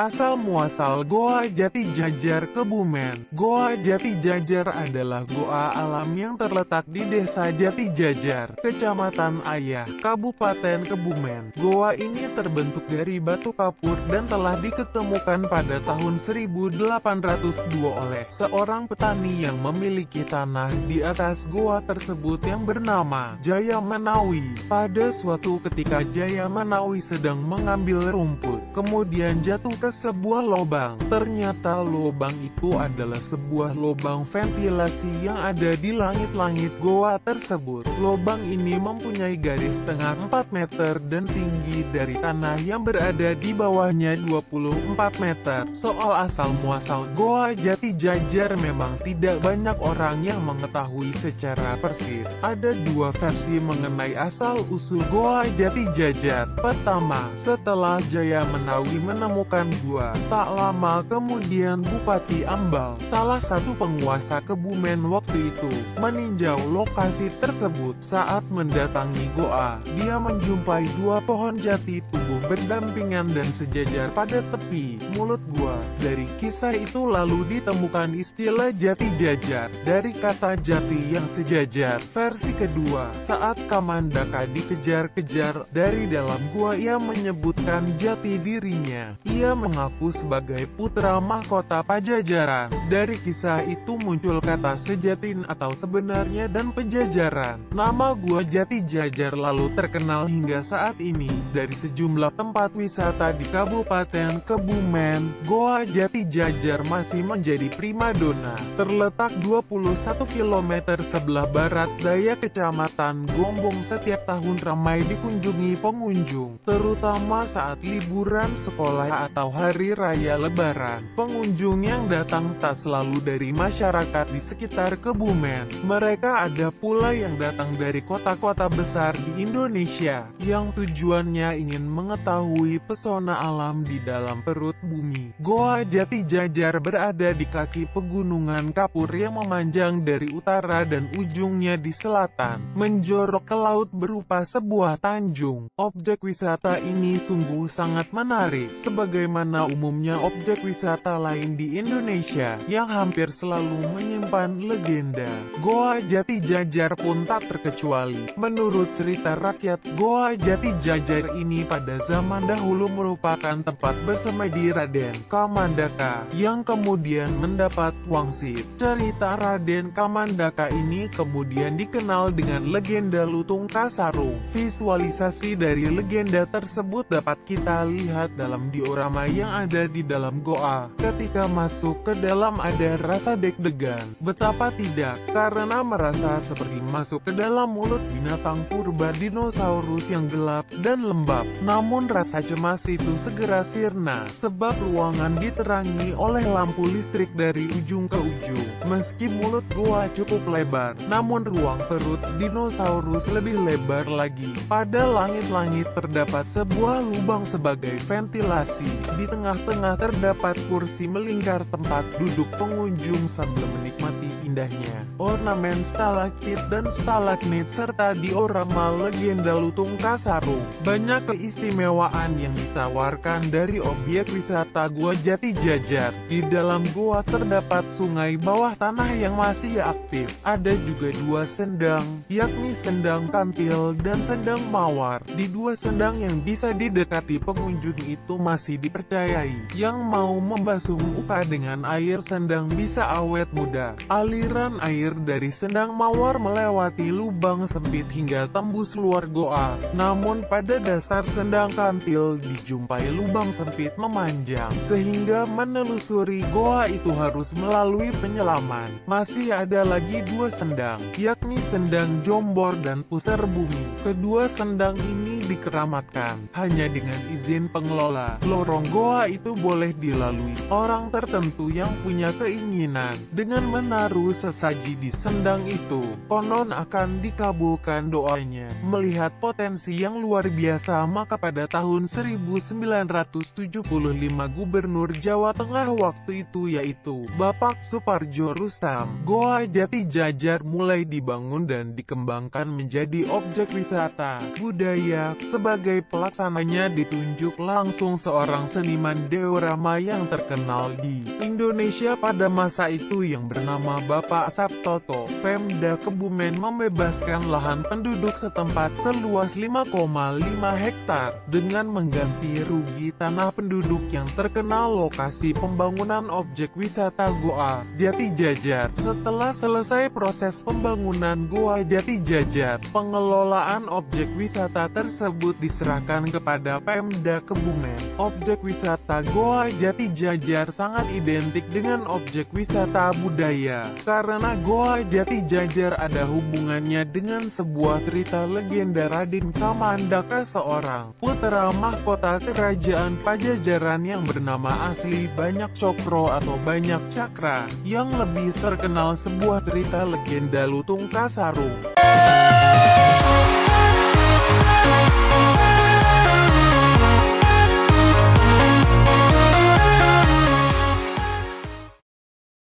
Asal muasal Goa Jati Jajar Kebumen Goa Jati Jajar adalah goa alam yang terletak di Desa Jati Jajar, Kecamatan Ayah, Kabupaten Kebumen. Goa ini terbentuk dari batu kapur dan telah diketemukan pada tahun 1802 oleh seorang petani yang memiliki tanah di atas goa tersebut yang bernama Jaya Manawi. Pada suatu ketika Jaya Manawi sedang mengambil rumput, kemudian jatuh ke sebuah lubang. Ternyata lubang itu adalah sebuah lubang ventilasi yang ada di langit-langit goa tersebut. Lubang ini mempunyai garis tengah 4 meter dan tinggi dari tanah yang berada di bawahnya 24 meter. Soal asal-muasal goa jati jajar memang tidak banyak orang yang mengetahui secara persis. Ada dua versi mengenai asal-usul goa jati jajar. Pertama, setelah Jaya Menawi menemukan gua. Tak lama kemudian Bupati Ambal, salah satu penguasa Kebumen waktu itu, meninjau lokasi tersebut saat mendatangi goa. Dia menjumpai dua pohon jati tumbuh berdampingan dan sejajar pada tepi mulut gua. Dari kisah itu lalu ditemukan istilah jati jajar dari kata jati yang sejajar. Versi kedua, saat Kamandaka dikejar-kejar dari dalam gua ia menyebutkan jati dirinya. Ia mengaku sebagai putra mahkota Pajajaran. Dari kisah itu muncul kata sejatin atau sebenarnya dan pejajaran. Nama gua Jati Jajar lalu terkenal hingga saat ini dari sejumlah tempat wisata di Kabupaten Kebumen. Goa Jati Jajar masih menjadi primadona. Terletak 21 km sebelah barat daya Kecamatan Gombong setiap tahun ramai dikunjungi pengunjung, terutama saat liburan sekolah atau hari raya lebaran. Pengunjung yang datang tak selalu dari masyarakat di sekitar Kebumen. Mereka ada pula yang datang dari kota-kota besar di Indonesia, yang tujuannya ingin mengetahui pesona alam di dalam perut bumi. Goa Jati Jajar berada di kaki pegunungan Kapur yang memanjang dari utara dan ujungnya di selatan, menjorok ke laut berupa sebuah tanjung. Objek wisata ini sungguh sangat menarik, sebagaimana umumnya objek wisata lain di Indonesia yang hampir selalu menyimpan legenda. Goa Jati Jajar pun tak terkecuali. Menurut cerita rakyat, Goa Jati Jajar ini pada zaman dahulu merupakan tempat bersemedi Raden Kamandaka yang kemudian mendapat wangsit. Cerita Raden Kamandaka ini kemudian dikenal dengan legenda Lutung Kasarung. Visualisasi dari legenda tersebut dapat kita lihat dalam diorama yang ada di dalam goa. Ketika masuk ke dalam ada rasa deg-degan. Betapa tidak, karena merasa seperti masuk ke dalam mulut binatang purba dinosaurus yang gelap dan lembab. Namun rasa cemas itu segera sirna, sebab ruangan diterangi oleh lampu listrik dari ujung ke ujung. Meski mulut goa cukup lebar, namun ruang perut dinosaurus lebih lebar lagi. Pada langit-langit terdapat sebuah lubang sebagai ventilasi. Di tengah-tengah terdapat kursi melingkar tempat duduk pengunjung sambil menikmati indahnya ornamen stalaktit dan stalagmit serta diorama legenda Lutung Kasarung. Banyak keistimewaan yang ditawarkan dari objek wisata Gua Jati Jajar. Di dalam gua terdapat sungai bawah tanah yang masih aktif. Ada juga dua sendang, yakni sendang kantil dan sendang mawar. Di dua sendang yang bisa didekati pengunjung itu masih dipercayai. Yang mau membasuh muka dengan air sendang bisa awet muda. Aliran air dari sendang mawar melewati lubang sempit hingga tembus luar goa. Namun pada dasar sendang kantil dijumpai lubang sempit memanjang, sehingga menelusuri goa itu harus melalui penyelaman. Masih ada lagi dua sendang, yakni sendang jombor dan pusar bumi. Kedua sendang ini dikeramatkan hanya dengan izin pengelola. Lorong goa itu boleh dilalui orang tertentu yang punya keinginan dengan menaruh sesaji di sendang itu. Konon akan dikabulkan doanya. Melihat potensi yang luar biasa maka pada tahun 1975 Gubernur Jawa Tengah waktu itu yaitu Bapak Suparjo Rustam, Goa Jati Jajar mulai dibangun dan dikembangkan menjadi objek wisata, budaya, Sebagai pelaksananya ditunjuk langsung seorang seniman diorama yang terkenal di Indonesia pada masa itu yang bernama Bapak Sabtoto. Pemda Kebumen membebaskan lahan penduduk setempat seluas 5,5 hektar dengan mengganti rugi tanah penduduk yang terkenal lokasi pembangunan objek wisata Goa Jati Jajar. Setelah selesai proses pembangunan Goa Jati Jajar, pengelolaan objek wisata tersebut diserahkan kepada Pemda Kebumen. Objek wisata Goa Jati Jajar sangat identik dengan objek wisata budaya, karena Goa Jati Jajar ada hubungannya dengan sebuah cerita legenda Raden Kamandaka seorang putra mahkota kerajaan Pajajaran yang bernama asli Banyak Cokro atau Banyak Cakra, yang lebih terkenal sebuah cerita legenda Lutung Kasarung.